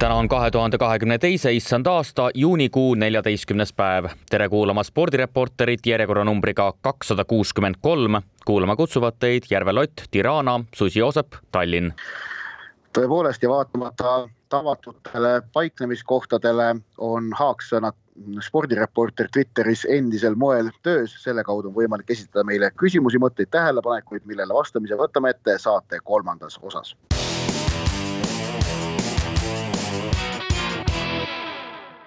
täna on kahe tuhande kahekümne teise issand aasta juunikuu neljateistkümnes päev. tere kuulama spordireporterit järjekorranumbriga kakssada kuuskümmend kolm. kuulama kutsuvad teid Järve Lott, Tirana, Susi Joosep, Tallinn. tõepoolest ja vaatamata tavatutele paiknemiskohtadele on haaksõnad spordireporter Twitteris endisel moel töös, selle kaudu on võimalik esitada meile küsimusi, mõtteid, tähelepanekuid, millele vastamise võtame ette saate kolmandas osas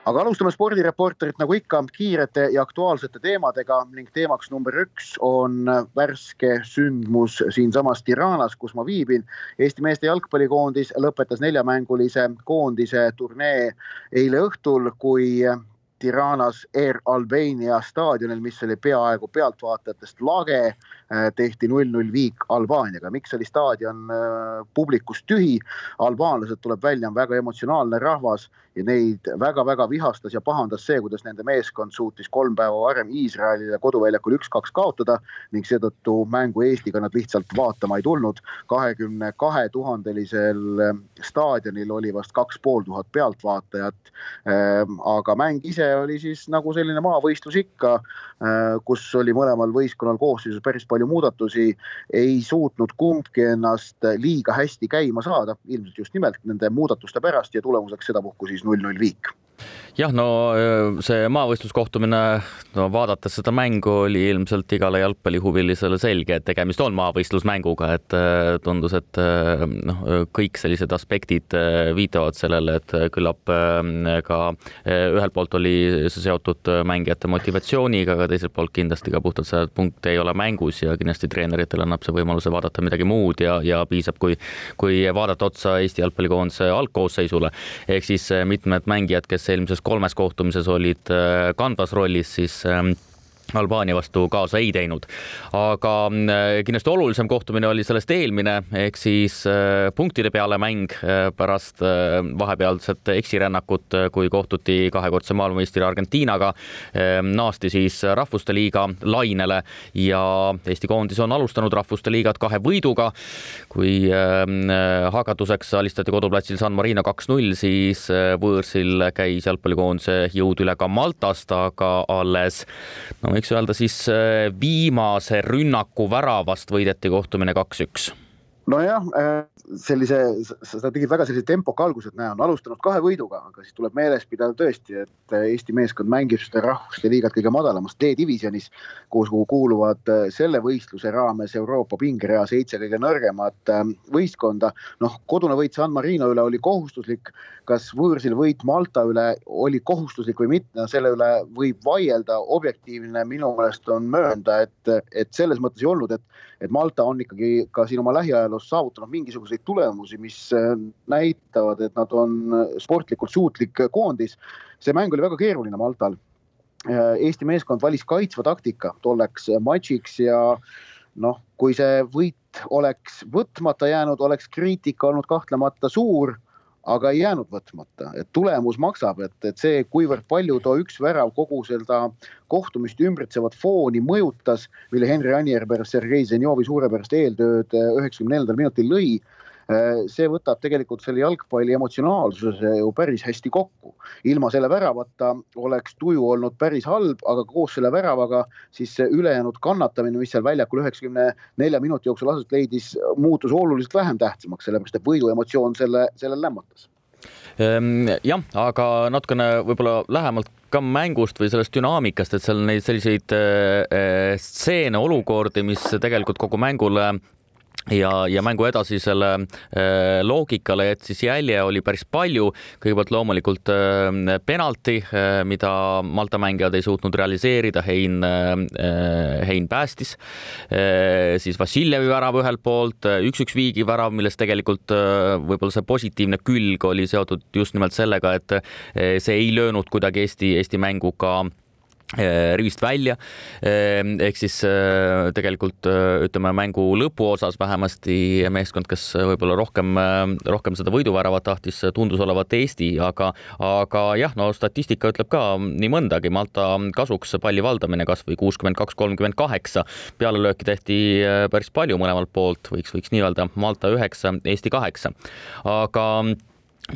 aga alustame spordireporterit nagu ikka kiirete ja aktuaalsete teemadega ning teemaks number üks on värske sündmus siinsamas Tiranas, kus ma viibin. Eesti meeste jalgpallikoondis lõpetas neljamängulise koondise turnee eile õhtul, kui Tiranas Air Albania staadionil, mis oli peaaegu pealtvaatajatest lage, tehti null-null viik Albaaniaga. miks oli staadion publikust tühi? albaanlased, tuleb välja, on väga emotsionaalne rahvas ja neid väga-väga vihastas ja pahandas see, kuidas nende meeskond suutis kolm päeva varem Iisraelile koduväljakul üks-kaks kaotada ning seetõttu mängu Eestiga nad lihtsalt vaatama ei tulnud. kahekümne kahe tuhandelisel staadionil oli vast kaks pool tuhat pealtvaatajat. aga mäng ise oli siis nagu selline maavõistlus ikka, kus oli mõlemal võistkonnal koosseisus päris palju muudatusi, ei suutnud kumbki ennast liiga hästi käima saada, ilmselt just nimelt nende muudatuste pärast ja tulemuseks sedapuhku siis null-null viik jah, no see maavõistluskohtumine, no vaadates seda mängu, oli ilmselt igale jalgpallihuvilisele selge, et tegemist on maavõistlusmänguga, et tundus, et noh, kõik sellised aspektid viitavad sellele, et küllap ka ühelt poolt oli see seotud mängijate motivatsiooniga, aga teiselt poolt kindlasti ka puhtalt see punkt ei ole mängus ja kindlasti treeneritele annab see võimaluse vaadata midagi muud ja, ja piisab, kui, kui vaadata otsa Eesti jalgpallikoondise algkoosseisule. Ehk siis mitmed mängijad, kes eelmises kolmes kohtumises olid äh, kandvas rollis, siis ähm, Albaania vastu kaasa ei teinud. aga äh, kindlasti olulisem kohtumine oli sellest eelmine ehk siis äh, punktide peale mäng pärast vahepealset eksirännakut, kui kohtuti kahekordse maailmameistri Argentiinaga. naasti siis Rahvuste Liiga lainele ja Eesti koondis on alustanud Rahvuste Liigat kahe võiduga. kui hakatuseks alistati koduplatsil San Marino kaks-null, siis võõrsil käis jalgpallikoondise jõud üle ka Maltast, aga alles no võiks öelda siis viimase rünnaku väravast võideti kohtumine kaks-üks nojah, sellise, sa tegid väga sellise tempoka alguse, et näe, on alustanud kahe võiduga, aga siis tuleb meeles pidada tõesti, et Eesti meeskond mängib seda rahvuste liigat kõige madalamas D-divisjonis, kuhu kuuluvad selle võistluse raames Euroopa pingerea seitse kõige nõrgemat võistkonda. noh, kodune võit San Marino üle oli kohustuslik, kas võõrsil võit Malta üle oli kohustuslik või mitte, no selle üle võib vaielda, objektiivne minu meelest on möönda, et, et selles mõttes ei olnud, et, et Malta on ikkagi ka siin oma lähiajaloos saavutanud mingisuguseid tulemusi, mis äh, näitavad, et nad on äh, sportlikult suutlik koondis. see mäng oli väga keeruline Maltal. Äh, Eesti meeskond valis kaitsva taktika tolleks matšiks ja noh, kui see võit oleks võtmata jäänud, oleks kriitika olnud kahtlemata suur aga ei jäänud võtmata, et tulemus maksab, et, et see, kuivõrd palju too üks värav kogu seda kohtumist ümbritsevat fooni mõjutas, mille Henri Anierberg Sergei Zenjovi suurepärast eeltööd üheksakümne neljandal minutil lõi Äh, see võtab tegelikult selle jalgpalli emotsionaalsuse ju päris hästi kokku. Ilma selle väravata oleks tuju olnud päris halb, aga koos selle väravaga siis see ülejäänud kannatamine, mis seal väljakul üheksakümne nelja minuti jooksul aset leidis, muutus oluliselt vähem tähtsamaks, sellepärast et võidu emotsioon selle, selle lämmatas. Ehm, jah, aga natukene võib-olla lähemalt ka mängust või sellest dünaamikast, et seal neid selliseid äh, stseene, olukordi, mis tegelikult kogu mängule ja, ja mängu edasisele äh, loogikale jättis jälje oli päris palju. kõigepealt loomulikult äh, penalti äh,, mida Malta mängijad ei suutnud realiseerida, Hein äh,, Hein päästis äh,. siis Vassiljevi värav ühelt poolt, äh, üks-üks viigi värav, millest tegelikult äh, võib-olla see positiivne külg oli seotud just nimelt sellega, et äh, see ei löönud kuidagi Eesti, Eesti mängu ka rivist välja. Eh, ehk siis eh, tegelikult ütleme mängu lõpuosas vähemasti meeskond, kes võib-olla rohkem, rohkem seda võiduväravat tahtis, tundus olevat Eesti, aga, aga jah, no statistika ütleb ka nii mõndagi. Malta kasuks palli valdamine kasvõi kuuskümmend kaks, kolmkümmend kaheksa, pealelööki tehti päris palju mõlemalt poolt, võiks, võiks nii öelda, Malta üheksa, Eesti kaheksa, aga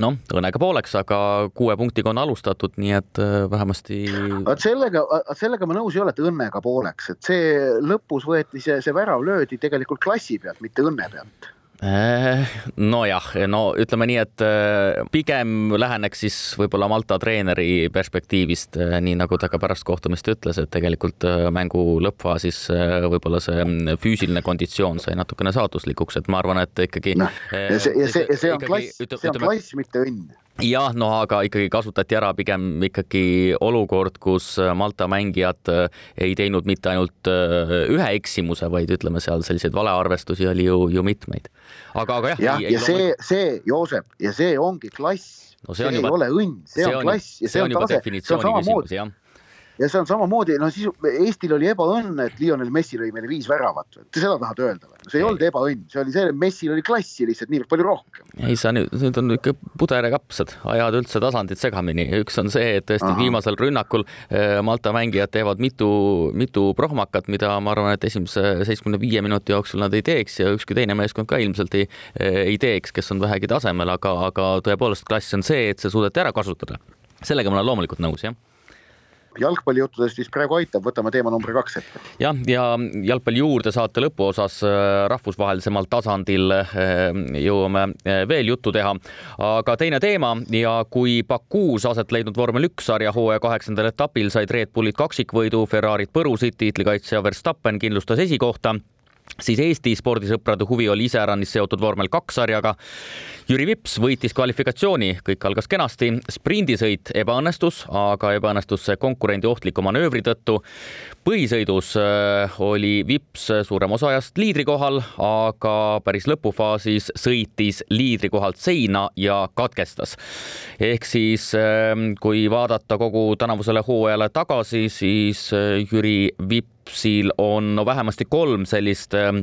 noh, õnnega pooleks, aga kuue punktiga on alustatud, nii et äh, vähemasti. vot sellega, sellega ma nõus ei ole, et õnnega pooleks, et see lõpus võeti see, see värav löödi tegelikult klassi pealt, mitte õnne pealt nojah, no ütleme nii, et äh, pigem läheneks siis võib-olla Malta treeneri perspektiivist, äh, nii nagu ta ka pärast kohtumist ütles, et tegelikult mängu lõppfaasis võib-olla see mm, füüsiline konditsioon sai natukene saatuslikuks, et ma arvan, et ikkagi no,. ja see, ja see, see on klass, see on klass, mitte õnn jah, no aga ikkagi kasutati ära pigem ikkagi olukord, kus Malta mängijad äh, ei teinud mitte ainult äh, ühe eksimuse, vaid ütleme seal selliseid valearvestusi oli ju, ju mitmeid. aga, aga jah. ja, ja see, see, Joosep, ja see ongi klass no. see, see juba, ei ole õnn, see on klass ja see, see on tase, see on samamoodi ja see on samamoodi, no siis Eestil oli ebaõnn, et Lionel Messi lõi meile viis väravat, et seda tahad öelda või? see ei, ei olnud ebaõnn, see oli see, et Messil oli klassi lihtsalt niivõrd palju rohkem. ei, sa nüüd, nüüd on ikka puder ja kapsad, ajad üldse tasandid segamini, üks on see, et tõesti Aha. viimasel rünnakul äh, Malta mängijad teevad mitu, mitu prohmakat, mida ma arvan, et esimese seitsmekümne viie minuti jooksul nad ei teeks ja ükski teine meeskond ka ilmselt ei, ei teeks, kes on vähegi tasemel, aga, aga tõepoolest klass on see, et see suudeti ära kasutada. sellega ma olen loomulikult nõus, jah jalgpallijuttudest vist praegu aitab, võtame teema number kaks ette. jah, ja jalgpalli juurde saate lõpuosas äh, rahvusvahelisemal tasandil äh, jõuame äh, veel juttu teha. aga teine teema ja kui Bakuus aset leidnud vormel üks sarja hooaja kaheksandal etapil said Red Bullid kaksikvõidu, Ferrarid põrusid, tiitlikaitsja Verstappen kindlustas esikohta siis Eesti spordisõprade huvi oli iseäranis seotud vormel kaks sarjaga. Jüri Vips võitis kvalifikatsiooni, kõik algas kenasti, sprindisõit ebaõnnestus, aga ebaõnnestus see konkurendi ohtliku manöövri tõttu. põhisõidus äh, oli Vips suurem osa ajast liidrikohal, aga päris lõpufaasis sõitis liidrikohalt seina ja katkestas. ehk siis ähm, kui vaadata kogu tänavusele hooajale tagasi, siis äh, Jüri Vips Rapsil on no vähemasti kolm sellist ähm,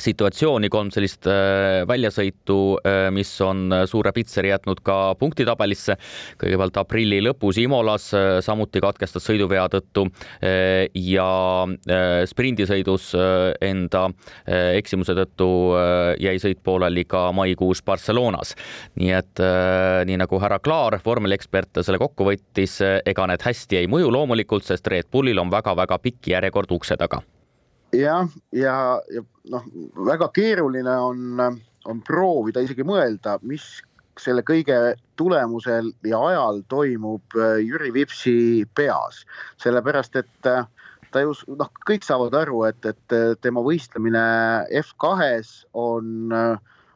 situatsiooni, kolm sellist äh, väljasõitu, äh, mis on äh, suure pitseri jätnud ka punktitabelisse. kõigepealt aprilli lõpus Imolas, samuti katkestas sõiduvea tõttu ja sprindisõidus enda eksimuse tõttu jäi sõit pooleli ka maikuus Barcelonas. nii et nii nagu härra Klaar, vormeliekspert, selle kokku võttis, ega need hästi ei mõju loomulikult, sest Red Bullil on väga-väga pikk järjekord ukse taga jah, ja, ja, ja noh, väga keeruline on, on proovida isegi mõelda, mis selle kõige tulemusel ja ajal toimub äh, Jüri Vipsi peas, sellepärast et äh, ta ju noh, kõik saavad aru, et, et äh, tema võistlemine F2-s on,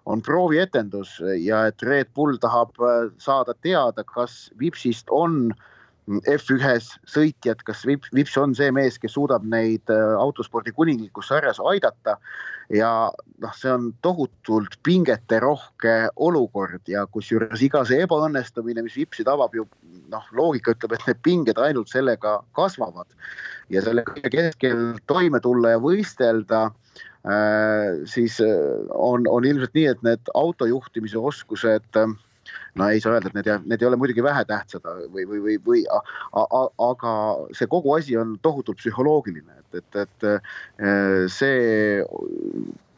on proovietendus ja et Red Bull tahab saada teada, kas Vipsist on äh, F1-s sõitjad, kas Vips on see mees, kes suudab neid äh, autospordi kuninglikus sarjas aidata? Ja noh, see on tohutult pingeterohke olukord ja kusjuures iga see ebaõnnestumine, mis Vipsi tabab ju noh, loogika ütleb, et need pinged ainult sellega kasvavad. Ja selle kõige keskel toime tulla ja võistelda äh, siis äh, on, on ilmselt nii, et need autojuhtimise oskused äh, no ei saa öelda, et need, need ei ole muidugi vähetähtsad või, või, või, või aga see kogu asi on tohutult psühholoogiline, et, et, et äh, see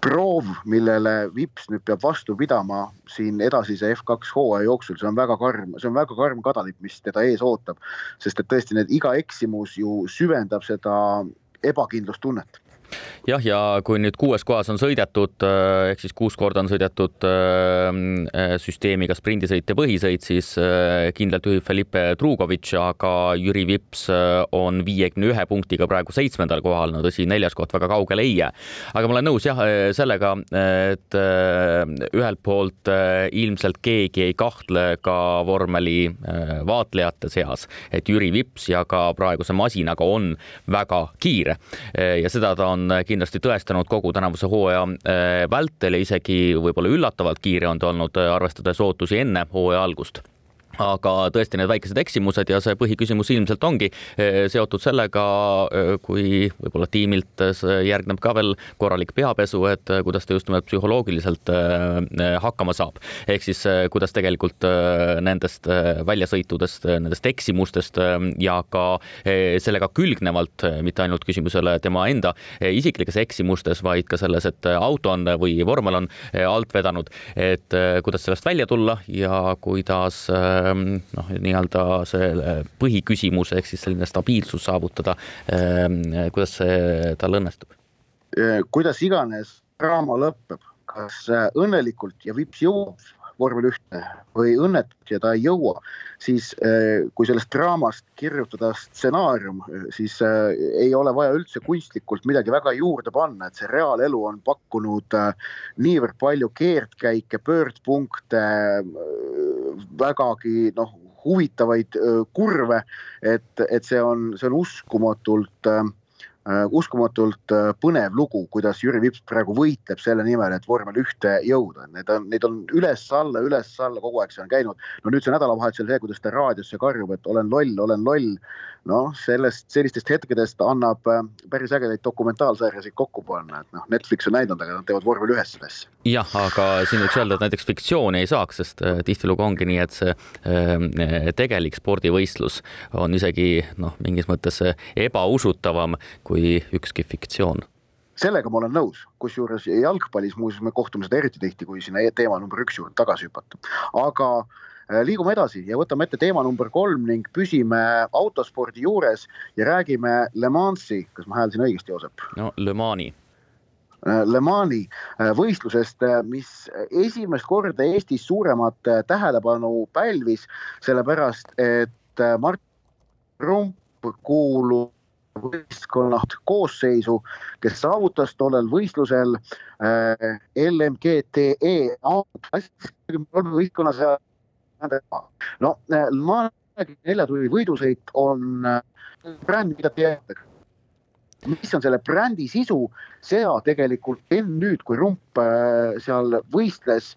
proov, millele Vips nüüd peab vastu pidama siin edasise F2 hooaja jooksul, see on väga karm, see on väga karm kadalipp, mis teda ees ootab. sest et tõesti need iga eksimus ju süvendab seda ebakindlustunnet jah, ja kui nüüd kuues kohas on sõidetud äh, ehk siis kuus korda on sõidetud äh, äh, süsteemiga sprindisõit ja põhisõit, siis kindlalt juhib Felipe Drugovitš, aga Jüri Vips on viiekümne ühe punktiga praegu seitsmendal kohal, no tõsi, neljas koht väga kaugele ei jää. aga ma olen nõus jah sellega, et ühelt poolt ilmselt keegi ei kahtle ka vormeli vaatlejate seas, et Jüri Vips ja ka praeguse masinaga on väga kiire ja seda ta on kindlasti kindlasti tõestanud kogu tänavuse hooaja äh, vältel ja isegi võib-olla üllatavalt kiire on ta olnud, äh, arvestades ootusi enne hooaja algust aga tõesti need väikesed eksimused ja see põhiküsimus ilmselt ongi eh, seotud sellega, eh, kui võib-olla tiimilt järgneb ka veel korralik peapesu, et eh, kuidas ta just nimelt psühholoogiliselt hakkama saab. ehk siis kuidas tegelikult nendest väljasõitudest, nendest eksimustest ja ka sellega külgnevalt, mitte ainult küsimusele tema enda isiklikes eksimustes, vaid ka selles, et auto on või vormel on alt vedanud, et kuidas sellest välja tulla ja kuidas noh, nii-öelda see põhiküsimus ehk siis selline stabiilsus saavutada. Ehm, kuidas see tal õnnestub? kuidas iganes draama lõpeb, kas äh, õnnelikult ja vips jõuab vormel ühte või õnnetult ja ta ei jõua, siis äh, kui sellest draamast kirjutada stsenaarium, siis äh, ei ole vaja üldse kunstlikult midagi väga juurde panna, et see reaalelu on pakkunud niivõrd palju keerdkäike, pöördpunkte, vägagi noh, huvitavaid kurve, et, et see on, see on uskumatult äh, uskumatult põnev lugu, kuidas Jüri Vips praegu võitleb selle nimel, et vormel ühte jõuda, need on, neid on üles-alla, üles-alla kogu aeg see on käinud. no nüüd see nädalavahetusel see, kuidas ta raadiosse karjub, et olen loll, olen loll noh, sellest, sellistest hetkedest annab äh, päris ägedaid dokumentaalsarjasid kokku panna, et noh, Netflix on näidanud, aga nad teevad vormel ühes seda asja. jah, aga siin võiks öelda, et näiteks fiktsiooni ei saaks, sest äh, tihtilugu ongi nii, et see äh, tegelik spordivõistlus on isegi noh, mingis mõttes ebausutavam kui ükski fiktsioon sellega ma olen nõus, kusjuures jalgpallis muuseas me kohtume seda eriti tihti, kui sinna teema number üks juurde tagasi hüpata. aga Äh, liigume edasi ja võtame ette teema number kolm ning püsime autospordi juures ja räägime Le Mansi, kas ma hääldasin õigesti, Joosep? no Le Mani. Äh, Le Mani äh, võistlusest, mis esimest korda Eestis suuremat tähelepanu pälvis, sellepärast et Mart Rump kuulub võistkonna koosseisu, kes saavutas tollel võistlusel äh, LMGTE võistkonna seal no nelja tunni võidusõit on äh, bränd, mida teatakse mis on selle brändi sisu, seda tegelikult enne nüüd, kui Rump äh, seal võistles,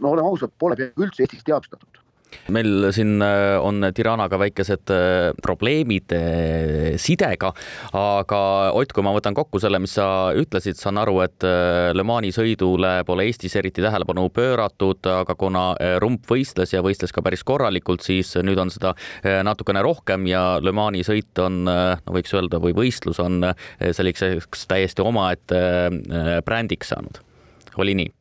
no oleme ausad, pole üldse Eestis teadvustatud meil siin äh, on Tiranaga väikesed äh, probleemid äh, sidega, aga Ott, kui ma võtan kokku selle, mis sa ütlesid, saan aru, et Le Mani sõidule pole Eestis eriti tähelepanu pööratud, aga kuna rump võistles ja võistles ka päris korralikult, siis nüüd on seda natukene rohkem ja Le Mani sõit on, no võiks öelda, või võistlus on selliseks täiesti omaette brändiks saanud. oli nii?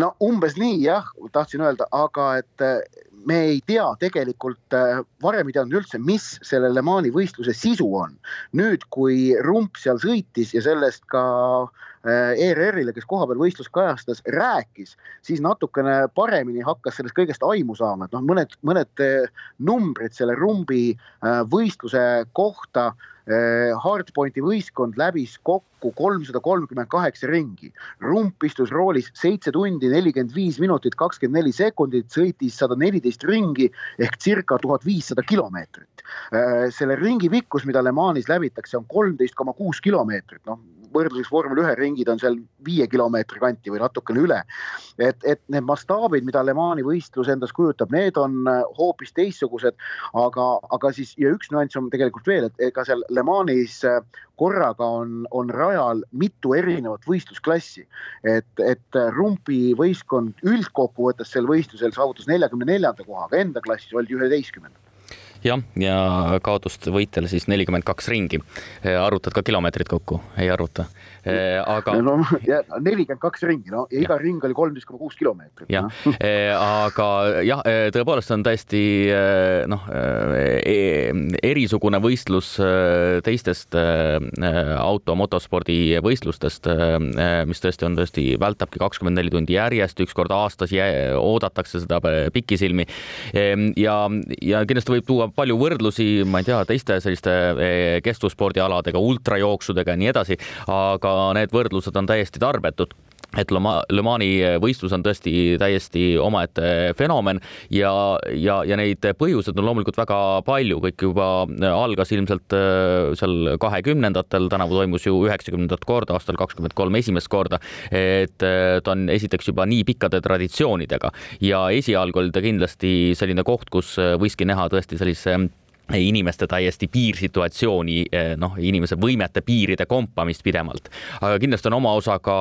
No umbes nii jah, tahtsin öelda, aga et äh, me ei tea tegelikult, äh, varem ei teadnud üldse, mis selle Le Mani võistluse sisu on. nüüd, kui Rump seal sõitis ja sellest ka äh, ERR-ile, kes kohapeal võistlust kajastas, rääkis, siis natukene paremini hakkas sellest kõigest aimu saama, et noh, mõned, mõned numbrid selle Rumbi võistluse kohta Hardpointi võistkond läbis kokku kolmsada kolmkümmend kaheksa ringi. rump istus roolis seitse tundi, nelikümmend viis minutit, kakskümmend neli sekundit, sõitis sada neliteist ringi ehk circa tuhat viissada kilomeetrit. Eh, selle ringi pikkus, mida Le Manis läbitakse, on kolmteist koma kuus kilomeetrit, noh võrdluseks vormel ühe ringid on seal viie kilomeetri kanti või natukene üle. et, et need mastaabid, mida Le Mani võistlus endas kujutab, need on äh, hoopis teistsugused, aga, aga siis ja üks nüanss on tegelikult veel, et ega seal Le Manis äh, korraga on, on rajal mitu erinevat võistlusklassi. et, et äh, rumpi võistkond üldkokkuvõttes sel võistlusel saavutas neljakümne neljanda koha, aga enda klassis oldi üheteistkümnendad jah, ja kaotust võitjal siis nelikümmend kaks ringi. arvutad ka kilomeetrid kokku, ei arvuta? Äh, aga. no nelikümmend kaks ringi, no ja iga ja. ring oli kolmteist koma kuus kilomeetrit. jah, äh, aga jah, tõepoolest on täiesti noh, e, erisugune võistlus teistest auto, motospordi võistlustest, mis tõesti on tõesti, vältabki kakskümmend neli tundi järjest, üks kord aastas oodatakse seda pikisilmi. Ja, ja kindlasti võib tuua palju võrdlusi, ma ei tea, teiste selliste kestvusspordialadega, ultrajooksudega ja nii edasi, aga need võrdlused on täiesti tarbetud et Le Mani võistlus on tõesti täiesti omaette fenomen ja, ja, ja neid põhjuseid on loomulikult väga palju, kõik juba algas ilmselt äh, seal kahekümnendatel, tänavu toimus ju üheksakümnendat korda, aastal kakskümmend kolm esimest korda. et äh, ta on esiteks juba nii pikkade traditsioonidega ja esialgu oli ta kindlasti selline koht, kus võiski näha tõesti sellise inimeste täiesti piirsituatsiooni, eh, noh, inimese võimete piiride kompamist pidevalt. aga kindlasti on oma osa ka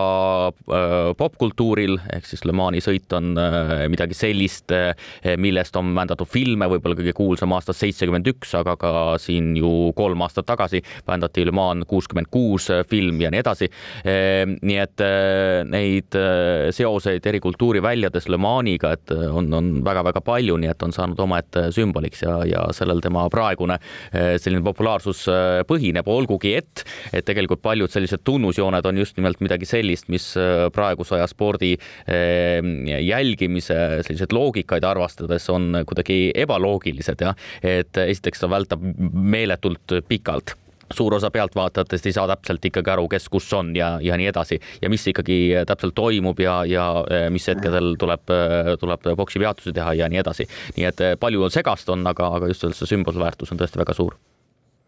äh, popkultuuril, ehk siis Le Mani sõit on äh, midagi sellist, millest on vändatud filme, võib-olla kõige kuulsam aastast seitsekümmend üks, aga ka siin ju kolm aastat tagasi vändati Le Mans kuuskümmend kuus film ja nii edasi. nii et neid seoseid eri kultuuriväljades Le Maniga, et on, on väga-väga palju, nii et on saanud omaette sümboliks ja, ja sellel tema praegune eh, selline populaarsus eh, põhineb, olgugi et, et tegelikult paljud sellised tunnusjooned on just nimelt midagi sellist, mis eh, praeguse aja spordi jälgimise selliseid loogikaid arvestades on kuidagi ebaloogilised jah, et esiteks ta vältab meeletult pikalt suur osa pealtvaatajatest ei saa täpselt ikkagi aru, kes kus on ja, ja nii edasi ja mis ikkagi täpselt toimub ja, ja mis hetkedel tuleb, tuleb poksipeatusi teha ja nii edasi. nii et palju on segast on, aga, aga just see sümbolväärtus on tõesti väga suur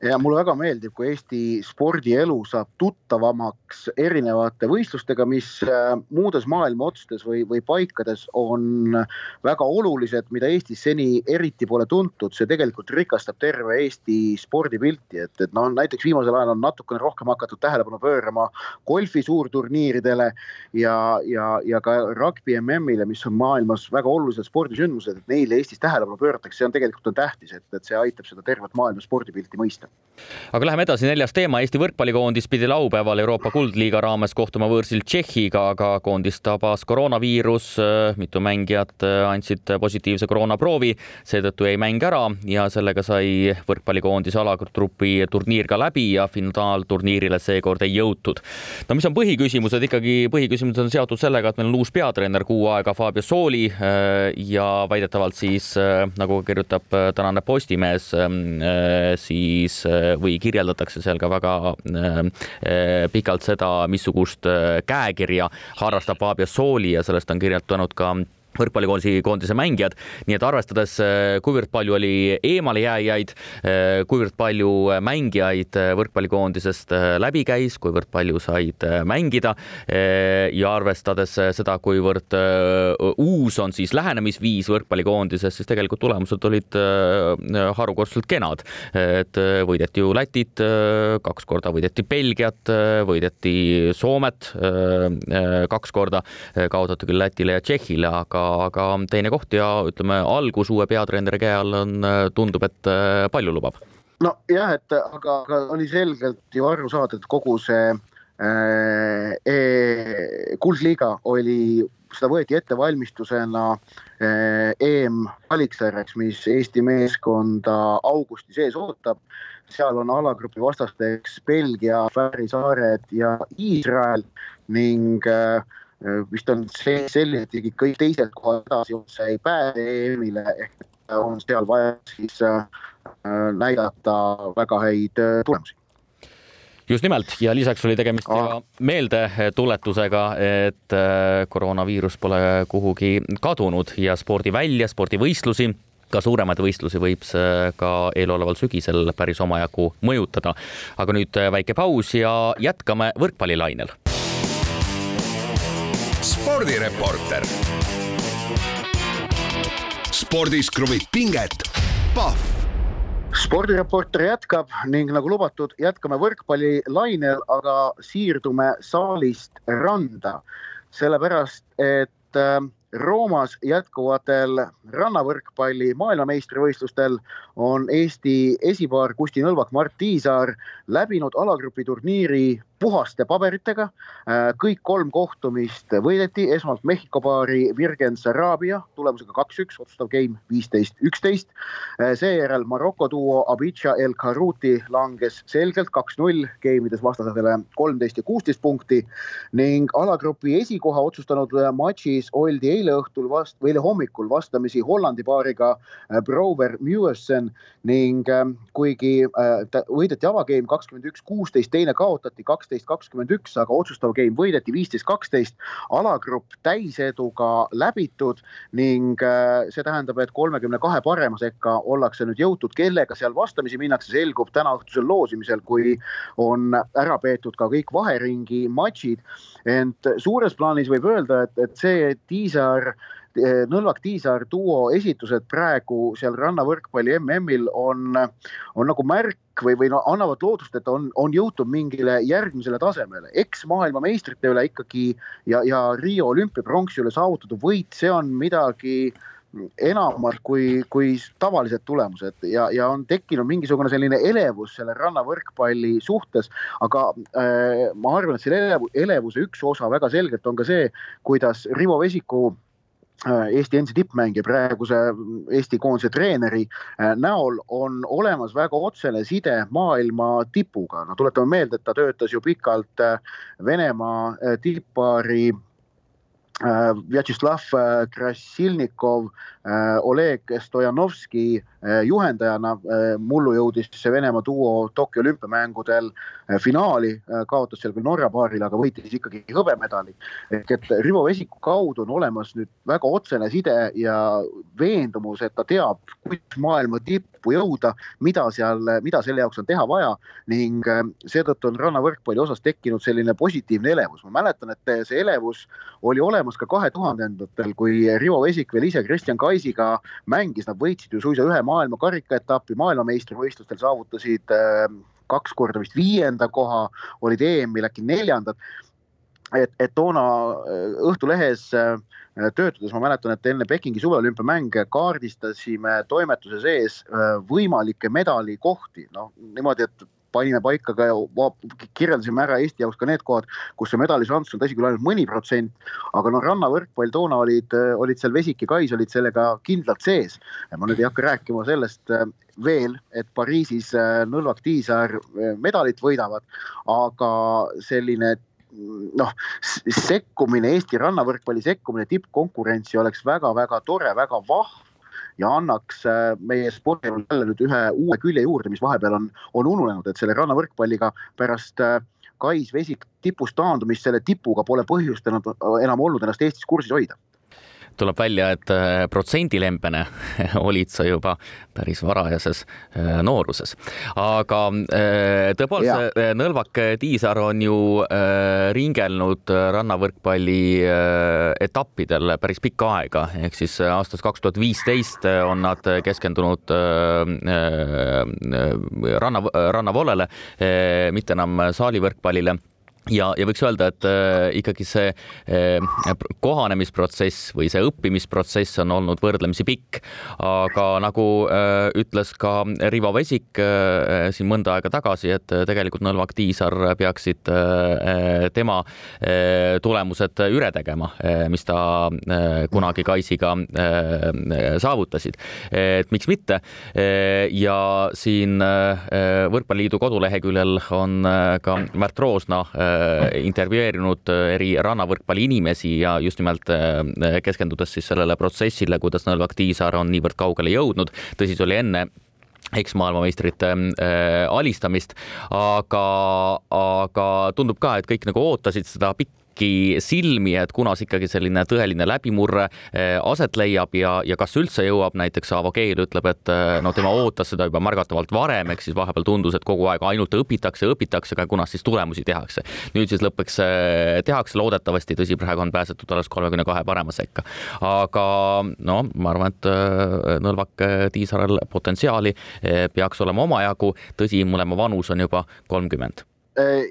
ja mulle väga meeldib, kui Eesti spordielu saab tuttavamaks erinevate võistlustega, mis äh, muudes maailma otsades või, või paikades on väga olulised, mida Eestis seni eriti pole tuntud, see tegelikult rikastab terve Eesti spordipilti, et, et noh, näiteks viimasel ajal on natukene rohkem hakatud tähelepanu pöörama golfi suurturniiridele ja, ja, ja ka rugby MM-ile, mis on maailmas väga olulised spordisündmused, et neile Eestis tähelepanu pööratakse, see on tegelikult on tähtis, et, et see aitab seda tervet maailma spordipilti mõista aga läheme edasi, neljas teema, Eesti võrkpallikoondis pidi laupäeval Euroopa Kuldliiga raames kohtuma võõrsil Tšehhiga, aga koondist tabas koroonaviirus, mitu mängijat andsid positiivse koroonaproovi, seetõttu jäi mäng ära ja sellega sai võrkpallikoondise alagrupi turniir ka läbi ja finaalturniirile seekord ei jõutud. no mis on põhiküsimused, ikkagi põhiküsimused on seotud sellega, et meil on uus peatreener kuu aega, Fabio Sooli ja väidetavalt siis nagu kirjutab tänane Postimees, siis äh, või kirjeldatakse seal ka väga äh, äh, pikalt seda, missugust käekirja harrastab Fabio Sooli ja sellest on kirjutanud ka võrkpallikoondise koondise mängijad, nii et arvestades, äh, kuivõrd palju oli eemalejääjaid, äh, kuivõrd palju mängijaid äh, võrkpallikoondisest läbi käis, kuivõrd palju said mängida ja arvestades seda, kuivõrd uus on siis lähenemisviis võrkpallikoondises, siis tegelikult tulemused olid harukordselt kenad. et võideti ju Lätit, kaks korda võideti Belgiat, võideti Soomet kaks korda, kaotati küll Lätile ja Tšehhile, aga aga teine koht ja ütleme, algus uue peatreeneri käe all on, tundub, et äh, palju lubab. nojah, et aga, aga oli selgelt ju aru saada, et kogu see äh, e kuldliiga oli, seda võeti ettevalmistusena äh, EM-valiksarjaks, mis Eesti meeskonda augusti sees ootab. seal on alagrupi vastasteks Belgia, Fääri saared ja Iisrael ning äh, Äh, vist on see selline, et isegi kõik teised kohad edasi otse ei pääse EM-ile ehk on seal vaja siis äh, näidata väga häid äh, tulemusi. Just nimelt. Ja lisaks oli tegemist ka meeldetuletusega, et koroonaviirus pole kuhugi kadunud ja spordivälja, spordivõistlusi ka suuremaid võistlusi võib see ka eeloleval sügisel päris omajagu mõjutada. aga nüüd väike paus ja jätkame võrkpallilainel spordireporter. spordis kruvib pinget, Pahv spordireporter jätkab ning nagu lubatud, jätkame võrkpallilainel, aga siirdume saalist randa, sellepärast et äh, Roomas jätkuvatel rannavõrkpalli maailmameistrivõistlustel on Eesti esipaar Kusti Nõlvak, Mart Tiisaar läbinud alagrupi turniiri puhaste paberitega. Äh, kõik kolm kohtumist võideti, esmalt Mehhiko paari Virgen Sarabia tulemusega kaks-üks, otsustav game viisteist, üksteist. Äh, seejärel Maroko duo Abidja El Kharouti langes selgelt kaks-null, game'ides vastasele kolmteist ja kuusteist punkti ning alagrupi esikoha otsustanud matšis oldi eile õhtul vast- või eile hommikul vastamisi Hollandi paariga äh, Brower Mewesen ning kuigi võideti avagame kakskümmend üks, kuusteist, teine kaotati kaks kaksteist, kakskümmend üks, aga otsustav game võideti viisteist, kaksteist. alagrupp täiseduga läbitud ning äh, see tähendab, et kolmekümne kahe parema sekka ollakse nüüd jõutud, kellega seal vastamisi minnakse, selgub tänaõhtusel loosimisel, kui on ära peetud ka kõik vaheringi matšid. ent suures plaanis võib öelda, et, et see Tiisar Eh, Nõlvak-Tiisaar duo esitused praegu seal rannavõrkpalli MM-il on, on nagu märk või, või no annavad lootust, et on, on jõutud mingile järgmisele tasemele. eks maailmameistrite üle ikkagi ja, ja Rio olümpiapronksi üle saavutatud võit, see on midagi enamat kui, kui tavalised tulemused ja, ja on tekkinud mingisugune selline elevus selle rannavõrkpalli suhtes, aga äh, ma arvan, et selle elev, elevuse üks osa väga selgelt on ka see, kuidas Rivo Vesiku Eesti endise tippmängija, praeguse Eesti koondise treeneri äh, näol on olemas väga otsene side maailma tipuga. no tuletame meelde, et ta töötas ju pikalt äh, Venemaa tipppaari Vjatšeslav Krasilnikov, Oleg Stojanovski juhendajana. mullu jõudis Venemaa duo Tokyo olümpiamängudel finaali, kaotas seal küll Norra paarile, aga võitis ikkagi hõbemedali. ehk et Rivo Vesiku kaudu on olemas nüüd väga otsene side ja veendumus, et ta teab, kuidas maailma tippu jõuda, mida seal, mida selle jaoks on teha vaja ning seetõttu on rannavõrkpalli osas tekkinud selline positiivne elevus. ma mäletan, et see elevus oli olemas ka kahe tuhandendatel, kui Rivo Vesik veel ise Kristjan Kaisiga mängis, nad võitsid ju suisa ühe maailma karikaetappi, maailmameistrivõistlustel saavutasid kaks korda vist viienda koha, olid EM-il äkki neljandad. Et, et toona äh, Õhtulehes äh, töötades ma mäletan, et enne Pekingi suveolümpiamänge kaardistasime toimetuse sees äh, võimalikke medalikohti, noh niimoodi, et panime paika ka, kirjeldasime ära Eesti jaoks ka need kohad, kus see medališanss on tõsi küll ainult mõni protsent, aga no rannavõrkpall toona olid, olid seal Vesik ja Kais olid sellega kindlalt sees. ma nüüd ei hakka rääkima sellest veel, et Pariisis Nõlvak Tiisaar äh, medalit võidavad, aga selline noh, sekkumine, Eesti rannavõrkpalli sekkumine tippkonkurentsi oleks väga-väga tore, väga vahva ja annaks äh, meie spordile jälle nüüd ühe uue külje juurde, mis vahepeal on, on ununenud, et selle rannavõrkpalliga pärast äh, Kais Vesik tipust taandumist selle tipuga pole põhjust enam, enam olnud ennast Eestis kursis hoida tuleb välja, et äh, protsendilembene olid sa juba päris varajases äh, nooruses. aga äh, tõepoolest, Nõlvak Tiisar on ju ringelnud rannavõrkpalli etappidel päris pikka aega, ehk siis aastast kaks tuhat viisteist on nad keskendunud ranna, rannavoolele, mitte enam saalivõrkpallile ja, ja võiks öelda, et äh, ikkagi see äh, kohanemisprotsess või see õppimisprotsess on olnud võrdlemisi pikk, aga nagu äh, ütles ka Rivo Vesik siin mõnda aega tagasi, et tegelikult Nõlvak Tiisar peaksid tema tulemused üle tegema mis ta kunagi Kaisiga saavutasid. et miks mitte ja siin Võrkpalliliidu koduleheküljel on ka Märt Roosna intervjueerinud äh, eri rannavõrkpalli inimesi ja just nimelt äh, keskendudes siis sellele protsessile, kuidas Nõlvak Tiisaar on niivõrd kaugele jõudnud. tõsi, see oli enne eksmaailmameistrite äh, alistamist, aga, aga tundub ka, et kõik nagu ootasid seda pikka pikisilmi, et kunas ikkagi selline tõeline läbimurre eh, aset leiab ja, ja kas üldse jõuab, näiteks Aavo Keel ütleb, et eh, no tema ootas seda juba märgatavalt varem, ehk siis vahepeal tundus, et kogu aeg ainult õpitakse, õpitakse, aga kunas siis tulemusi tehakse. nüüd siis lõpuks eh, tehakse loodetavasti, tõsi, praegu on pääsetud alles kolmekümne kahe parema sekka. aga no ma arvan, et Nõlvak Tiisarel potentsiaali peaks olema omajagu, tõsi, mõlema vanus on juba kolmkümmend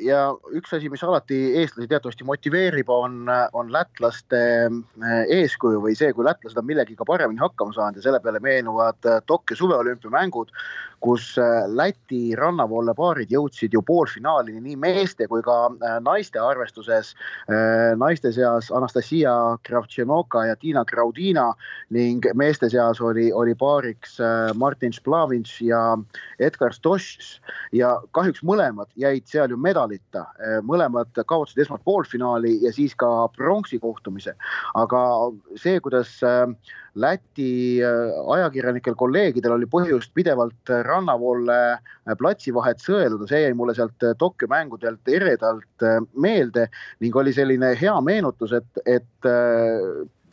ja üks asi, mis alati eestlasi teatavasti motiveerib, on, on lätlaste äh, eeskuju või see, kui lätlased on millegiga paremini hakkama saanud ja selle peale meenuvad äh, Tokyo suveolümpiamängud, kus Läti rannavoolle paarid jõudsid ju poolfinaalini nii meeste kui ka naiste arvestuses. naiste seas Anastasia Kravtšenoka ja Tiina Graudina ning meeste seas oli, oli paariks Martin Splavins ja Edgar Stoš ja kahjuks mõlemad jäid seal ju medalita, mõlemad kaotasid esmalt poolfinaali ja siis ka pronksi kohtumise. aga see, kuidas Läti ajakirjanikel, kolleegidel oli põhjust pidevalt rannavoole platsivahet sõeluda, see jäi mulle sealt Tokyo mängudelt eredalt meelde ning oli selline hea meenutus, et, et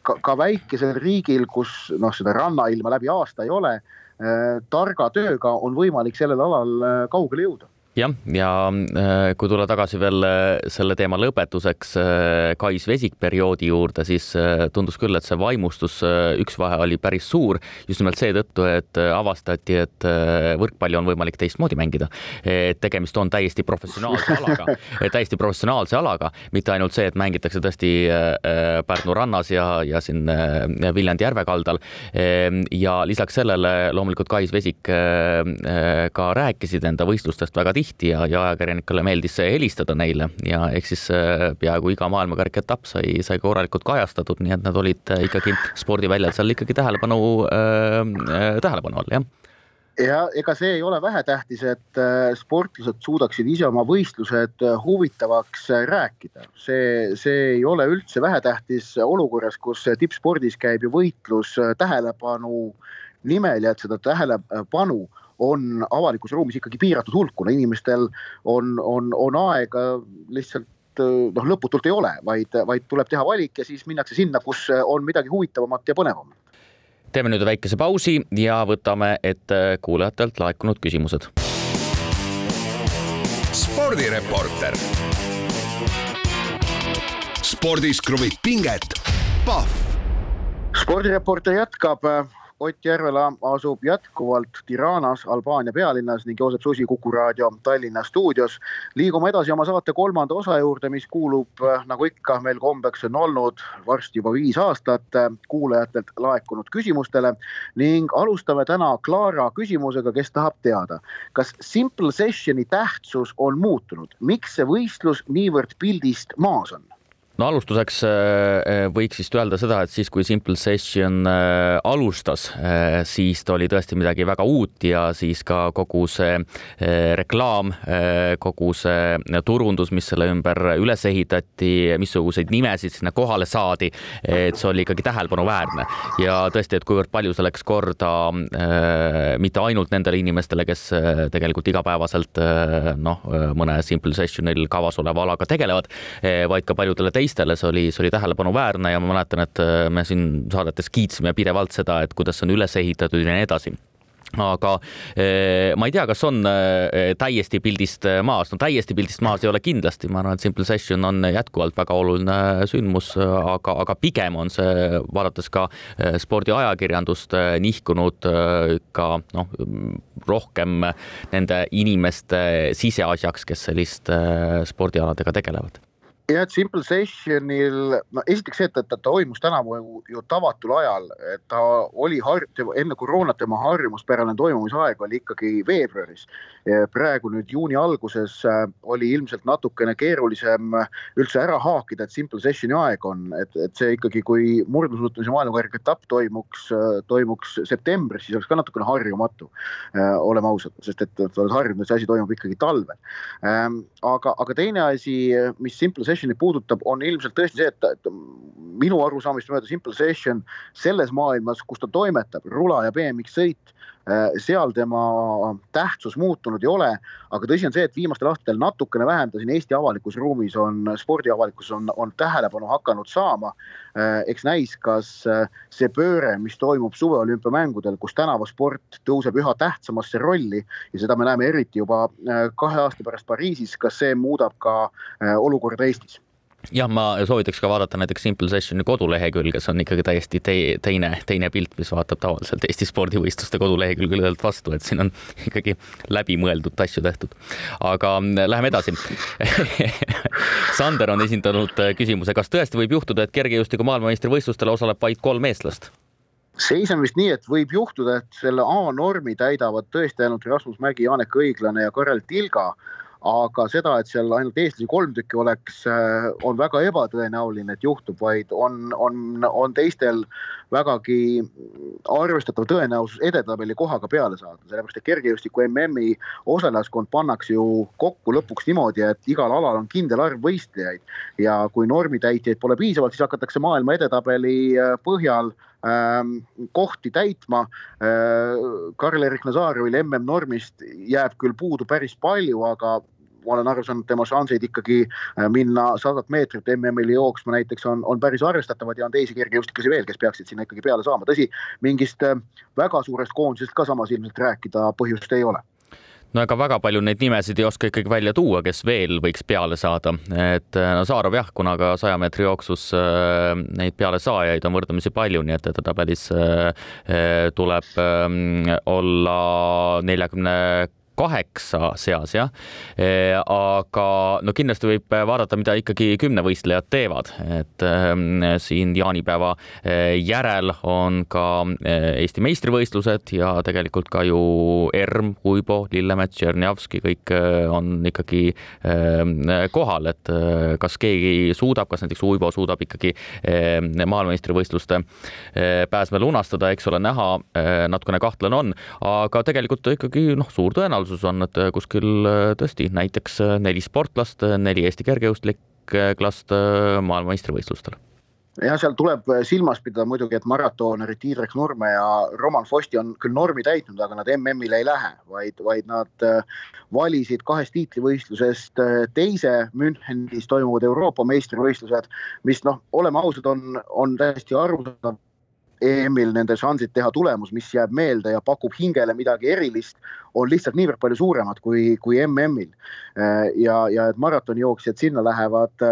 ka, ka väikesel riigil, kus noh, seda rannailma läbi aasta ei ole, targa tööga on võimalik sellel alal kaugele jõuda jah, ja äh, kui tulla tagasi veel äh, selle teema lõpetuseks äh, Kais vesikperioodi juurde, siis tundus küll, et see vaimustus, üks vahe oli päris suur just nimelt seetõttu, et avastati, et võrkpalli on võimalik teistmoodi mängida. et tegemist on täiesti professionaalse alaga, täiesti professionaalse alaga, mitte ainult see, et mängitakse tõesti Pärnu rannas ja, ja siin Viljandi järve kaldal. ja lisaks sellele loomulikult Kais Vesik ka rääkisid enda võistlustest väga tihti tihti ja, ja ajakirjanikele meeldis helistada neile ja ehk siis äh, peaaegu iga maailmakarika etapp sai, sai korralikult kajastatud, nii et nad olid äh, ikkagi spordiväljal seal ikkagi tähelepanu äh,, äh tähelepanu all, jah ja ega see ei ole vähetähtis, et sportlased suudaksid ise oma võistlused huvitavaks rääkida. see, see ei ole üldse vähetähtis olukorras, kus tippspordis käib ju võitlus tähelepanu nimel ja et seda tähelepanu on avalikus ruumis ikkagi piiratud hulk, kuna inimestel on, on, on aega lihtsalt noh, lõputult ei ole, vaid, vaid tuleb teha valik ja siis minnakse sinna, kus on midagi huvitavamat ja põnevamat. teeme nüüd väikese pausi ja võtame ette kuulajatelt laekunud küsimused. spordireporter. spordis kruvib pinget, Pahv. spordireporter jätkab Ott Järvela asub jätkuvalt Tiranas, Albaania pealinnas ning Joosep Susi Kuku raadio Tallinna stuudios. liigume edasi oma saate kolmanda osa juurde, mis kuulub, nagu ikka meil kombeks on olnud varsti juba viis aastat kuulajatelt laekunud küsimustele ning alustame täna Klaara küsimusega, kes tahab teada, kas Simple Sessioni tähtsus on muutunud, miks see võistlus niivõrd pildist maas on? No alustuseks äh, äh, võiks vist öelda seda, et siis, kui Simple Session äh, alustas, siis ta oli tõesti midagi väga uut ja siis ka kogu see reklaam, kogu see turundus, mis selle ümber üles ehitati, missuguseid nimesid sinna kohale saadi, et see oli ikkagi tähelepanuväärne. Ja tõesti, et kuivõrd palju see läks korda mitte ainult nendele inimestele, kes tegelikult igapäevaselt noh, mõne Simple Sessionil kavas oleva alaga tegelevad, vaid ka paljudele teistele teistele, see oli, see oli tähelepanuväärne ja ma mäletan, et äh, me siin saadetes kiitsime pidevalt seda, et kuidas see on üles ehitatud ja nii edasi. Aga äh, ma ei tea, kas on äh, täiesti pildist maas, no täiesti pildist maas ei ole kindlasti, ma arvan, et Simple Session on jätkuvalt väga oluline sündmus, aga, aga pigem on see, vaadates ka spordiajakirjandust, nihkunud ka noh, rohkem nende inimeste siseasjaks, kes sellist spordialadega tegelevad jah, et Simple Sessionil, no esiteks see, et ta, ta toimus tänavu ju tavatul ajal, et ta oli har-, enne koroonat tema harjumuspärane toimumisaeg oli ikkagi veebruaris. praegu nüüd juuni alguses äh, oli ilmselt natukene keerulisem üldse ära haakida, et Simple Sessioni aeg on, et, et see ikkagi, kui murdmaasuusatamise maailmakarika etapp toimuks, äh, toimuks septembris, siis oleks ka natukene harjumatu. Äh, oleme ausad, sest et sa oled harjunud, et see asi toimub ikkagi talvel. Ähm, aga, aga teine asi, mis Simple Sessionit puudutab, on ilmselt tõesti see, et, et minu arusaamist mööda Simple Session selles maailmas, kus ta toimetab, rula ja BMX sõit seal tema tähtsus muutunud ei ole, aga tõsi on see, et viimastel aastatel natukene vähem ta siin Eesti avalikus ruumis on, spordiavalikkus on, on tähelepanu hakanud saama. Äh, eks näis, kas äh, see pööre, mis toimub suveolümpiamängudel, kus tänavasport tõuseb üha tähtsamasse rolli ja seda me näeme eriti juba kahe aasta pärast Pariisis, kas see muudab ka olukorda Eestis jah, ma soovitaks ka vaadata näiteks Simple Sessioni kodulehekülge, see on ikkagi täiesti te teine, teine pilt, mis vaatab tavaliselt Eesti spordivõistluste kodulehekülgedelt vastu, et siin on ikkagi läbimõeldud asju tehtud. aga mm, läheme edasi Sander on esindanud äh, küsimuse, kas tõesti võib juhtuda, et kergejõustiku maailmameistrivõistlustel osaleb vaid kolm eestlast? seis on vist nii, et võib juhtuda, et selle A-normi täidavad tõesti ainult Rasmus Mägi, Janek Õiglane ja Karel Tilga aga seda, et seal ainult eestlasi kolm tükki oleks, on väga ebatõenäoline, et juhtub, vaid on, on, on teistel vägagi arvestatav tõenäosus edetabeli kohaga peale saada, sellepärast et kergejõustiku MM-i osalejaskond pannakse ju kokku lõpuks niimoodi, et igal alal on kindel arv võistlejaid ja kui normitäitjaid pole piisavalt, siis hakatakse maailma edetabeli äh, põhjal ähm, kohti täitma. Äh, Karl-Erik Nazarjevil MM-normist jääb küll puudu päris palju, aga ma olen aru saanud, tema šansid ikkagi äh, minna sadat meetrit MM-il jooksma näiteks on, on päris arvestatavad ja on teisi kergejõustiklasi veel, kes peaksid sinna ikkagi peale saama, tõsi, mingist äh, väga suurest koondisest ka samas ilmselt rääkida põhjust ei ole. No ega väga palju neid nimesid ei oska ikkagi välja tuua, kes veel võiks peale saada, et äh, no Saarov jah, kuna ka saja meetri jooksus neid pealesaajaid on võrdlemisi palju, nii et edetabelis tuleb ähm, olla neljakümne kaheksa seas jah. E, aga no kindlasti võib vaadata, mida ikkagi kümnevõistlejad teevad, et ähm, siin jaanipäeva e, järel on ka e, Eesti meistrivõistlused ja tegelikult ka ju Erm, Uibo, Lillemets, Tšernjavski, kõik on ikkagi ähm, kohal, et kas keegi suudab, kas näiteks Uibo suudab ikkagi maailmameistrivõistluste pääsme lunastada, eks ole näha, natukene kahtlane on, aga tegelikult ikkagi noh, suur tõenäosus reaalsus on, et äh, kuskil äh, tõesti näiteks äh, neli sportlast, neli Eesti kergejõustiklast maailmameistrivõistlustel. Jah, seal tuleb silmas pidada muidugi, et maratonerid Indrek Nurme ja Roman Fosti on küll normi täitnud, aga nad MM-ile ei lähe, vaid, vaid nad valisid kahest tiitlivõistlusest teise Münchenis toimuvad Euroopa meistrivõistlused, mis noh, oleme ausad, on, on täiesti arusaadav EM-il nende šansid teha tulemus, mis jääb meelde ja pakub hingele midagi erilist, on lihtsalt niivõrd palju suuremad kui, kui MM-il. ja, ja et maratonijooksjad sinna lähevad,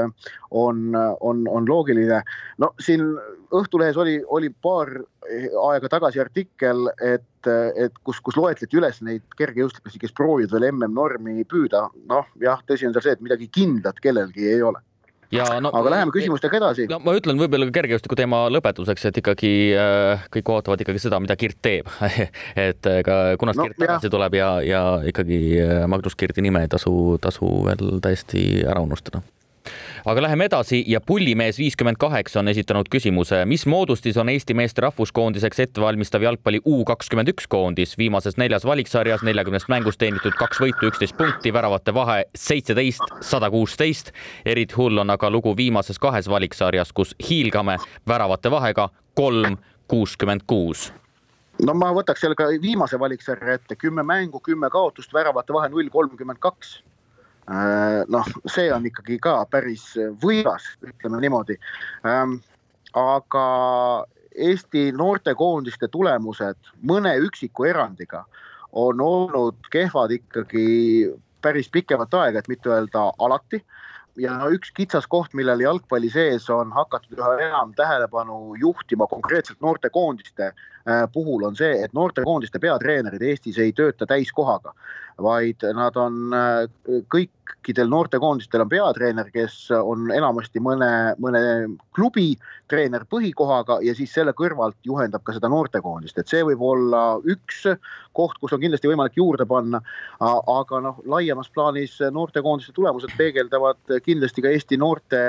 on, on, on loogiline. no siin Õhtulehes oli, oli paar aega tagasi artikkel, et, et kus, kus loetleti üles neid kergejõustiklasi, kes proovivad veel MM-normi püüda. noh, jah, tõsi on seal see, et midagi kindlat kellelgi ei ole ja no aga läheme küsimustega edasi. no ma ütlen võib-olla ka kergejõustiku teema lõpetuseks, et ikkagi äh, kõik ootavad ikkagi seda, mida Kirt teeb. Et ka kunas no, Kirt tagasi tuleb ja, ja ikkagi äh, Magnus Kirdi nime ei tasu, tasu veel täiesti ära unustada aga läheme edasi ja pullimees viiskümmend kaheksa on esitanud küsimuse, mis moodustis on Eesti meeste rahvuskoondiseks ettevalmistav jalgpalli U kakskümmend üks koondis? Viimases neljas valiksarjas neljakümnest mängust teenitud kaks võitu, üksteist punkti, väravate vahe seitseteist, sada kuusteist. eriti hull on aga lugu viimases kahes valiksarjas, kus hiilgame väravate vahega kolm, kuuskümmend kuus. No ma võtaks selle ka viimase valiksarja ette, kümme mängu, kümme kaotust, väravate vahe null kolmkümmend kaks noh, see on ikkagi ka päris võigas, ütleme niimoodi. Ähm, aga Eesti noortekoondiste tulemused mõne üksiku erandiga on olnud kehvad ikkagi päris pikemat aega, et mitte öelda alati ja no üks kitsas koht, millele jalgpalli sees on hakatud üha enam tähelepanu juhtima konkreetselt noortekoondiste äh, puhul on see, et noortekoondiste peatreenerid Eestis ei tööta täiskohaga, vaid nad on äh, kõikidel noortekoondistel on peatreener, kes on enamasti mõne, mõne klubi treener põhikohaga ja siis selle kõrvalt juhendab ka seda noortekoondist, et see võib olla üks koht, kus on kindlasti võimalik juurde panna. aga noh, laiemas plaanis noortekoondiste tulemused peegeldavad kindlasti ka Eesti noorte,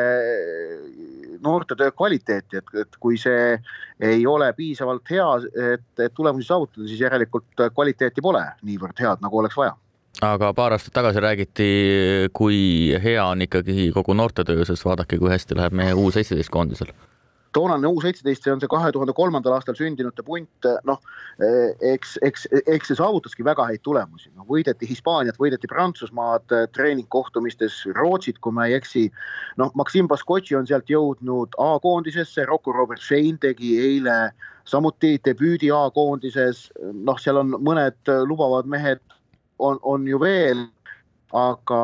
noortetöö kvaliteeti, et, et kui see ei ole piisavalt hea, et, et tulemusi saavutada, siis järelikult kvaliteeti pole niivõrd head, nagu oleks vaja. Aga paar aastat tagasi räägiti, kui hea on ikkagi kogu noortetöö, sest vaadake, kui hästi läheb meie U seitseteist koondisel toonane U seitseteist, see on see kahe tuhande kolmandal aastal sündinute punt, noh eks, eks, eks see saavutaski väga häid tulemusi, no võideti Hispaaniat, võideti Prantsusmaad treeningkohtumistes, Rootsit, kui ma ei eksi. noh, Maxim Baskotši on sealt jõudnud A-koondisesse, Rocco Robert Shane tegi eile samuti debüüdi A-koondises, noh, seal on mõned lubavad mehed on, on ju veel aga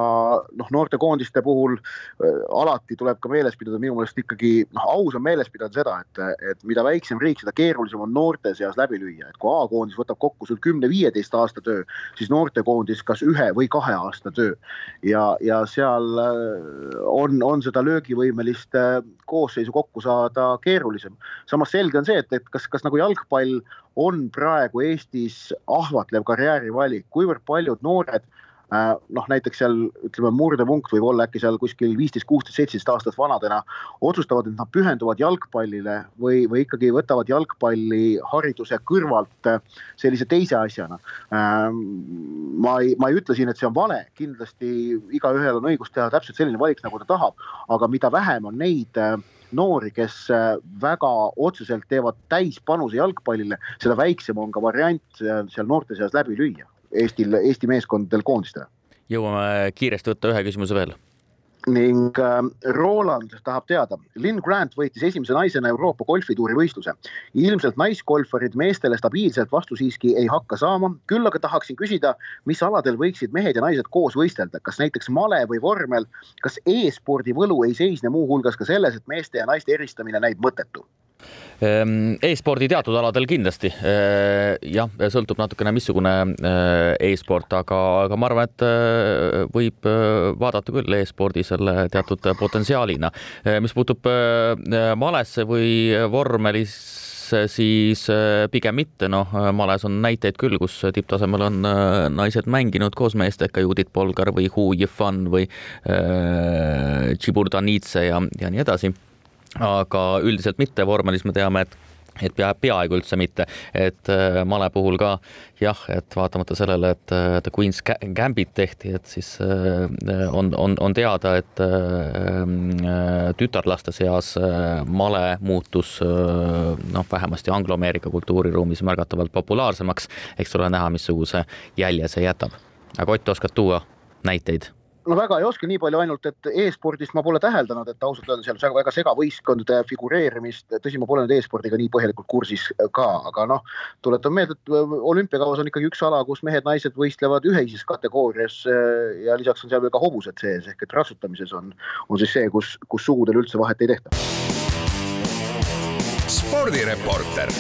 noh, noortekoondiste puhul äh, alati tuleb ka meeles pidada, minu meelest ikkagi noh, aus on meeles pidada seda, et, et mida väiksem riik, seda keerulisem on noorte seas läbi lüüa, et kui A-koondis võtab kokku sul kümne-viieteist aasta töö, siis noortekoondis kas ühe või kahe aasta töö. ja, ja seal äh, on, on seda löögivõimelist äh, koosseisu kokku saada keerulisem. samas selge on see, et, et kas, kas nagu jalgpall on praegu Eestis ahvatlev karjäärivalik, kuivõrd paljud noored noh, näiteks seal ütleme, murdepunkt võib olla äkki seal kuskil viisteist, kuusteist, seitseteist aastat vanadena, otsustavad, et nad pühenduvad jalgpallile või, või ikkagi võtavad jalgpalli hariduse kõrvalt sellise teise asjana. ma ei, ma ei ütle siin, et see on vale, kindlasti igaühel on õigus teha täpselt selline valik, nagu ta tahab, aga mida vähem on neid noori, kes väga otseselt teevad täispanuse jalgpallile, seda väiksem on ka variant seal noorte seas läbi lüüa Eestil, Eesti meeskondadel koondistel. jõuame kiiresti võtta ühe küsimuse veel ning äh, Roland tahab teada, Lynn Grant võitis esimese naisena Euroopa golfituuri võistluse. ilmselt naisgolfarid meestele stabiilselt vastu siiski ei hakka saama, küll aga tahaksin küsida, mis aladel võiksid mehed ja naised koos võistelda, kas näiteks male või vormel, kas e-spordi võlu ei seisne muuhulgas ka selles, et meeste ja naiste eristamine näib mõttetu? Ehm, e-spordi teatud aladel kindlasti. Ehm, jah, sõltub natukene, missugune ehm, e-sport, aga, aga ma arvan, et võib vaadata küll e-spordi selle teatud potentsiaalina. mis puutub malesse või vormelisse, siis pigem mitte, noh, males on näiteid küll, kus tipptasemel on naised mänginud koos meestega, Judith Polgar või Hu Yifan või Tšiburdanitse ja, ja nii edasi aga üldiselt mitte, vormelis me teame, et et pea, peaaegu üldse mitte, et äh, male puhul ka jah, et vaatamata sellele, et äh, The Queen's Gambit tehti, et siis äh, on, on, on teada, et tütarlaste seas male muutus noh, vähemasti angloameerika kultuuriruumis märgatavalt populaarsemaks. eks ole näha, missuguse jälje see jätab. aga Ott, oskad tuua näiteid? No väga ei oska, nii palju ainult, et e-spordist ma pole täheldanud, et ausalt öelda seal väga segavõistkondade figureerimist, tõsi, ma pole nüüd e-spordiga nii põhjalikult kursis ka, aga noh, tuletan meelde, et olümpiakavas on ikkagi üks ala, kus mehed-naised võistlevad ühises kategoorias ja lisaks on seal veel ka hobused sees ehk et ratsutamises on, on siis see, kus, kus sugudel üldse vahet ei tehta. spordireporter.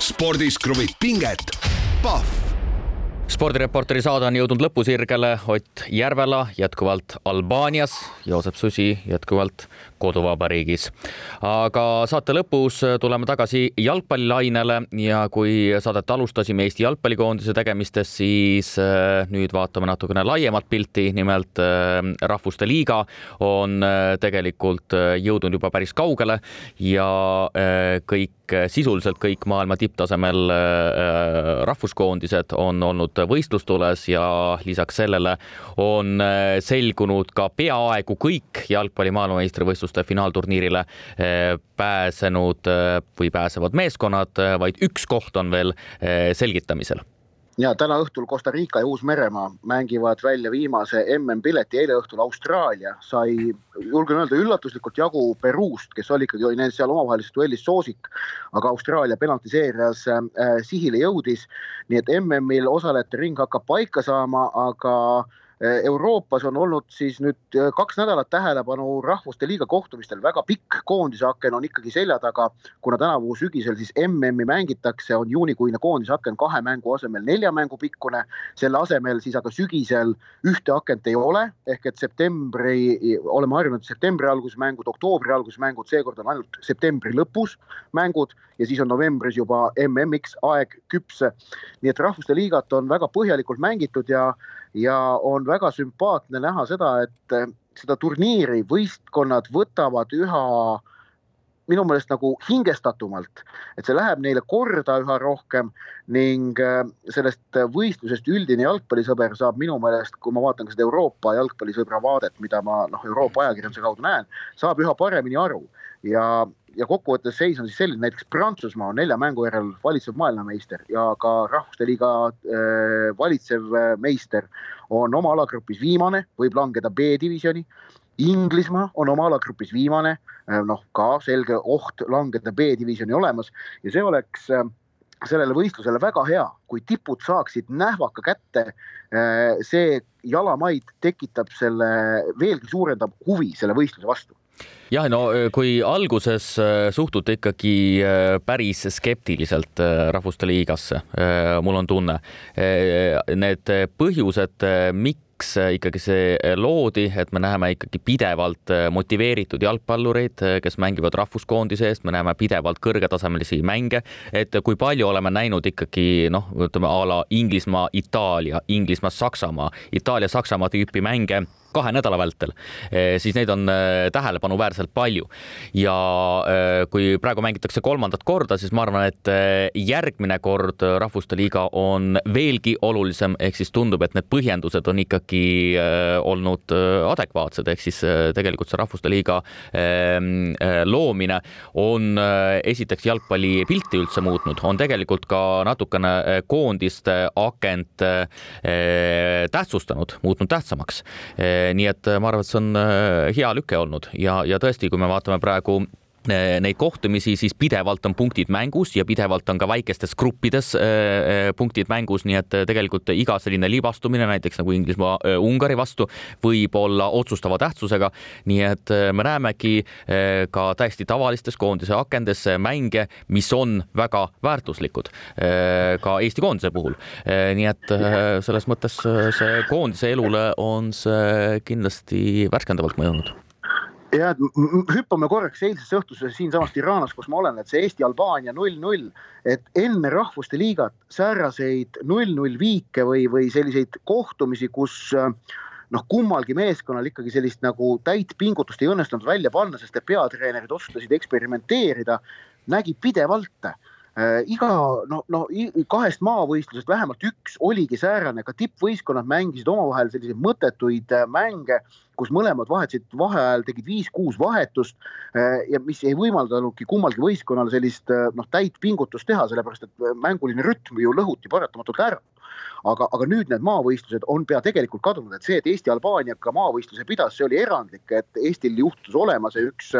spordis kruvib pinget, Pahv spordireporteri saade on jõudnud lõpusirgele. Ott Järvela jätkuvalt Albaanias, Joosep Susi jätkuvalt koduvabariigis. aga saate lõpus tuleme tagasi jalgpallilainele ja kui saadet alustasime Eesti jalgpallikoondise tegemistest, siis äh, nüüd vaatame natukene laiemat pilti. nimelt äh, Rahvuste Liiga on äh, tegelikult jõudnud juba päris kaugele ja kõik, sisuliselt kõik maailma tipptasemel rahvuskoondised on olnud võistlustules ja lisaks sellele on selgunud ka peaaegu kõik jalgpalli maailmameistrivõistlused võistluste finaalturniirile pääsenud või pääsevad meeskonnad, vaid üks koht on veel selgitamisel ja täna õhtul Costa Rica ja Uus-Meremaa mängivad välja viimase MM-pileti, eile õhtul Austraalia sai, julgen öelda, üllatuslikult jagu Peruust, kes oli ikkagi oli seal omavahelises duellis soosik, aga Austraalia penaltiseerias äh, sihile jõudis. nii et MM-il osalejate ring hakkab paika saama, aga Äh, Euroopas on olnud siis nüüd äh, kaks nädalat tähelepanu rahvuste liiga kohtumistel, väga pikk koondise aken on ikkagi selja taga, kuna tänavu sügisel siis MM-i mängitakse, on juunikuine koondise aken kahe mängu asemel nelja mängu pikkune. selle asemel siis aga sügisel ühte akent ei ole, ehk et septembri, oleme harjunud septembri alguses mängud, oktoobri alguses mängud, seekord on ainult septembri lõpus mängud ja siis on novembris juba MM-iks aeg küps. nii et rahvuste liigat on väga põhjalikult mängitud ja ja on väga sümpaatne näha seda, et eh, seda turniiri võistkonnad võtavad üha minu meelest nagu hingestatumalt, et see läheb neile korda üha rohkem ning eh, sellest võistlusest üldine jalgpallisõber saab minu meelest, kui ma vaatan ka seda Euroopa jalgpallisõbra vaadet, mida ma noh, Euroopa ajakirjanduse kaudu näen, saab üha paremini aru. Ja ja kokkuvõttes seis on siis selline, näiteks Prantsusmaa on nelja mängu järel valitsev maailmameister ja ka Rahvuste Liiga äh, valitsev äh, meister on oma alagrupis viimane, võib langeda B-divisjoni. Inglismaa on oma alagrupis viimane, äh, noh ka selge oht langeda B-divisjoni olemas ja see oleks äh, sellele võistlusele väga hea, kui tipud saaksid nähvaka kätte. Äh, see jalamaid tekitab selle, veelgi suurendab huvi selle võistluse vastu jah, no kui alguses suhtute ikkagi päris skeptiliselt Rahvuste Liigasse, mul on tunne, need põhjused, miks miks ikkagi see loodi, et me näeme ikkagi pidevalt motiveeritud jalgpallureid, kes mängivad rahvuskoondise eest, me näeme pidevalt kõrgetasemelisi mänge, et kui palju oleme näinud ikkagi noh, ütleme a la Inglismaa, Itaalia, Inglismaa, Saksamaa, Itaalia-Saksamaa tüüpi mänge kahe nädala vältel, eh, siis neid on eh, tähelepanuväärselt palju. ja eh, kui praegu mängitakse kolmandat korda, siis ma arvan, et järgmine kord Rahvuste Liiga on veelgi olulisem, ehk siis tundub, et need põhjendused on ikkagi olnud adekvaatsed, ehk siis tegelikult see Rahvuste Liiga ehm, loomine on esiteks jalgpalli pilti üldse muutnud, on tegelikult ka natukene koondiste akent tähtsustanud, muutnud tähtsamaks nii et äh, ma arvan, et see on äh, hea lüke olnud. Ja, ja tõesti, kui me vaatame praegu neid kohtumisi, siis pidevalt on punktid mängus ja pidevalt on ka väikestes gruppides punktid mängus, nii et tegelikult iga selline libastumine, näiteks nagu Inglismaa Ungari vastu, võib olla otsustava tähtsusega. nii et me näemegi ka täiesti tavalistes koondise akendes mänge, mis on väga väärtuslikud ka Eesti koondise puhul. nii et selles mõttes see koondise elule on see kindlasti värskendavalt mõjunud ja hüppame korraks eilsesse õhtusse siinsamas Tiranas, kus ma olen, et see Eesti-Albaania null-null, et enne rahvuste liigat sääraseid null-null viike või, või selliseid kohtumisi, kus noh, kummalgi meeskonnal ikkagi sellist nagu täit pingutust ei õnnestunud välja panna, sest et peatreenerid otsustasid eksperimenteerida, nägi pidevalt Äh, iga no, no kahest maavõistlusest vähemalt üks oligi säärane, ka tippvõistkonnad mängisid omavahel selliseid mõttetuid äh, mänge, kus mõlemad vahetasid vaheajal, tegid viis-kuus vahetust äh, ja mis ei võimaldanudki kummalgi võistkonnal sellist noh, täit pingutust teha, sellepärast et mänguline rütm ju lõhuti paratamatult ära. Aga, aga nüüd need maavõistlused on pea tegelikult kadunud, et see, et Eesti Albaaniaga maavõistluse pidas, see oli erandlik, et Eestil juhtus olema see üks,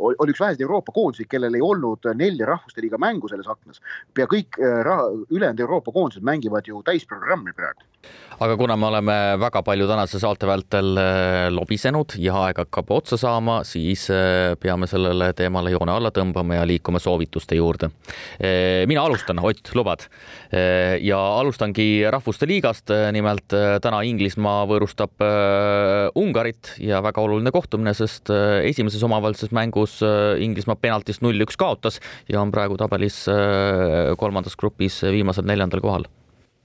oli üks väheseid Euroopa koondiseid, kellel ei olnud nelja rahvuste liiga mängu selles aknas. pea kõik ülejäänud Euroopa koondised mängivad ju täisprogrammi praegu aga kuna me oleme väga palju tänase saate vältel äh, lobisenud ja aeg hakkab otsa saama, siis äh, peame sellele teemale joone alla tõmbama ja liikuma soovituste juurde. Äh, mina alustan, Ott, lubad? ja alustangi Rahvuste Liigast, nimelt täna Inglismaa võõrustab Ungarit ja väga oluline kohtumine, sest esimeses omavahelises mängus Inglismaa penaltist null-üks kaotas ja on praegu tabelis kolmandas grupis viimasel neljandal kohal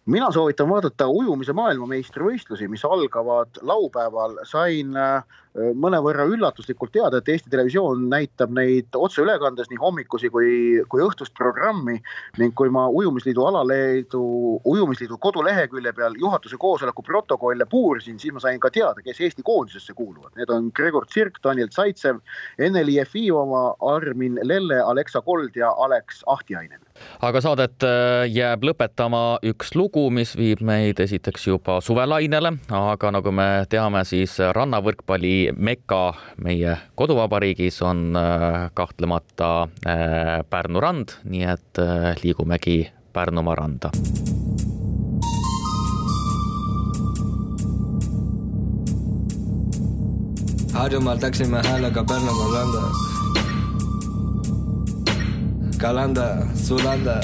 mina soovitan vaadata ujumise maailmameistrivõistlusi, mis algavad laupäeval, sain äh, mõnevõrra üllatuslikult teada, et Eesti Televisioon näitab neid otseülekandes nii hommikusi kui, kui õhtust programmi ning kui ma ujumisliidu alaleedu, ujumisliidu kodulehekülje peal juhatuse koosoleku protokolle puurisin, siis ma sain ka teada, kes Eesti koondisesse kuuluvad. Need on Gregor Tsirk, Daniel Zaitsev, Ene-Li Jefimova, Armin Lelle, Aleksa Kold ja Alex Ahtiainen aga saadet äh, jääb lõpetama üks lugu, mis viib meid esiteks juba suvelainele, aga nagu me teame, siis rannavõrkpalli meka meie koduvabariigis on äh, kahtlemata äh, Pärnu rand, nii et liigumegi Pärnumaa randa. Harjumaal läksime häälega Pärnumaa randa. Kalanda, sulanda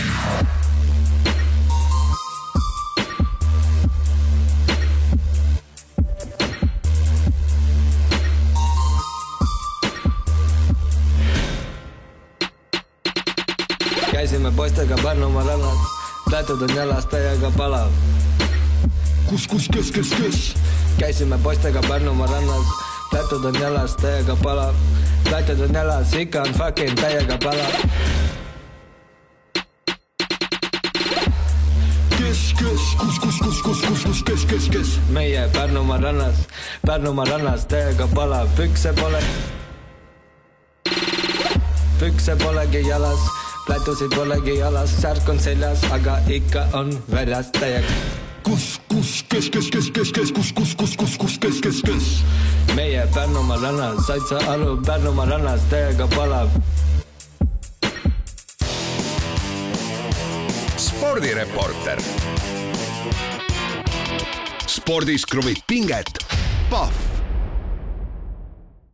käisime poistega Pärnumaa rannal, lätud on jalas täiega palav. kus, kus, kes, kes, kes? käisime poistega Pärnumaa rannal, lätud on jalas täiega palav. lätud on jalas, ikka on fucking täiega palav. Kes? meie Pärnumaa rannas, Pärnumaa rannas täiega palav, pükse pole. pükse polegi jalas plätusid polegi jalas, särk on seljas, aga ikka on väljas täiega. kus, kus, kes, kes, kes, kes, kes, kus, kus, kus, kus, kus, kes, kes, kes? meie Pärnumaa rannas, said sa aru, Pärnumaa rannas täiega palav. spordireporter. Spordis kruvib pinget, Pahv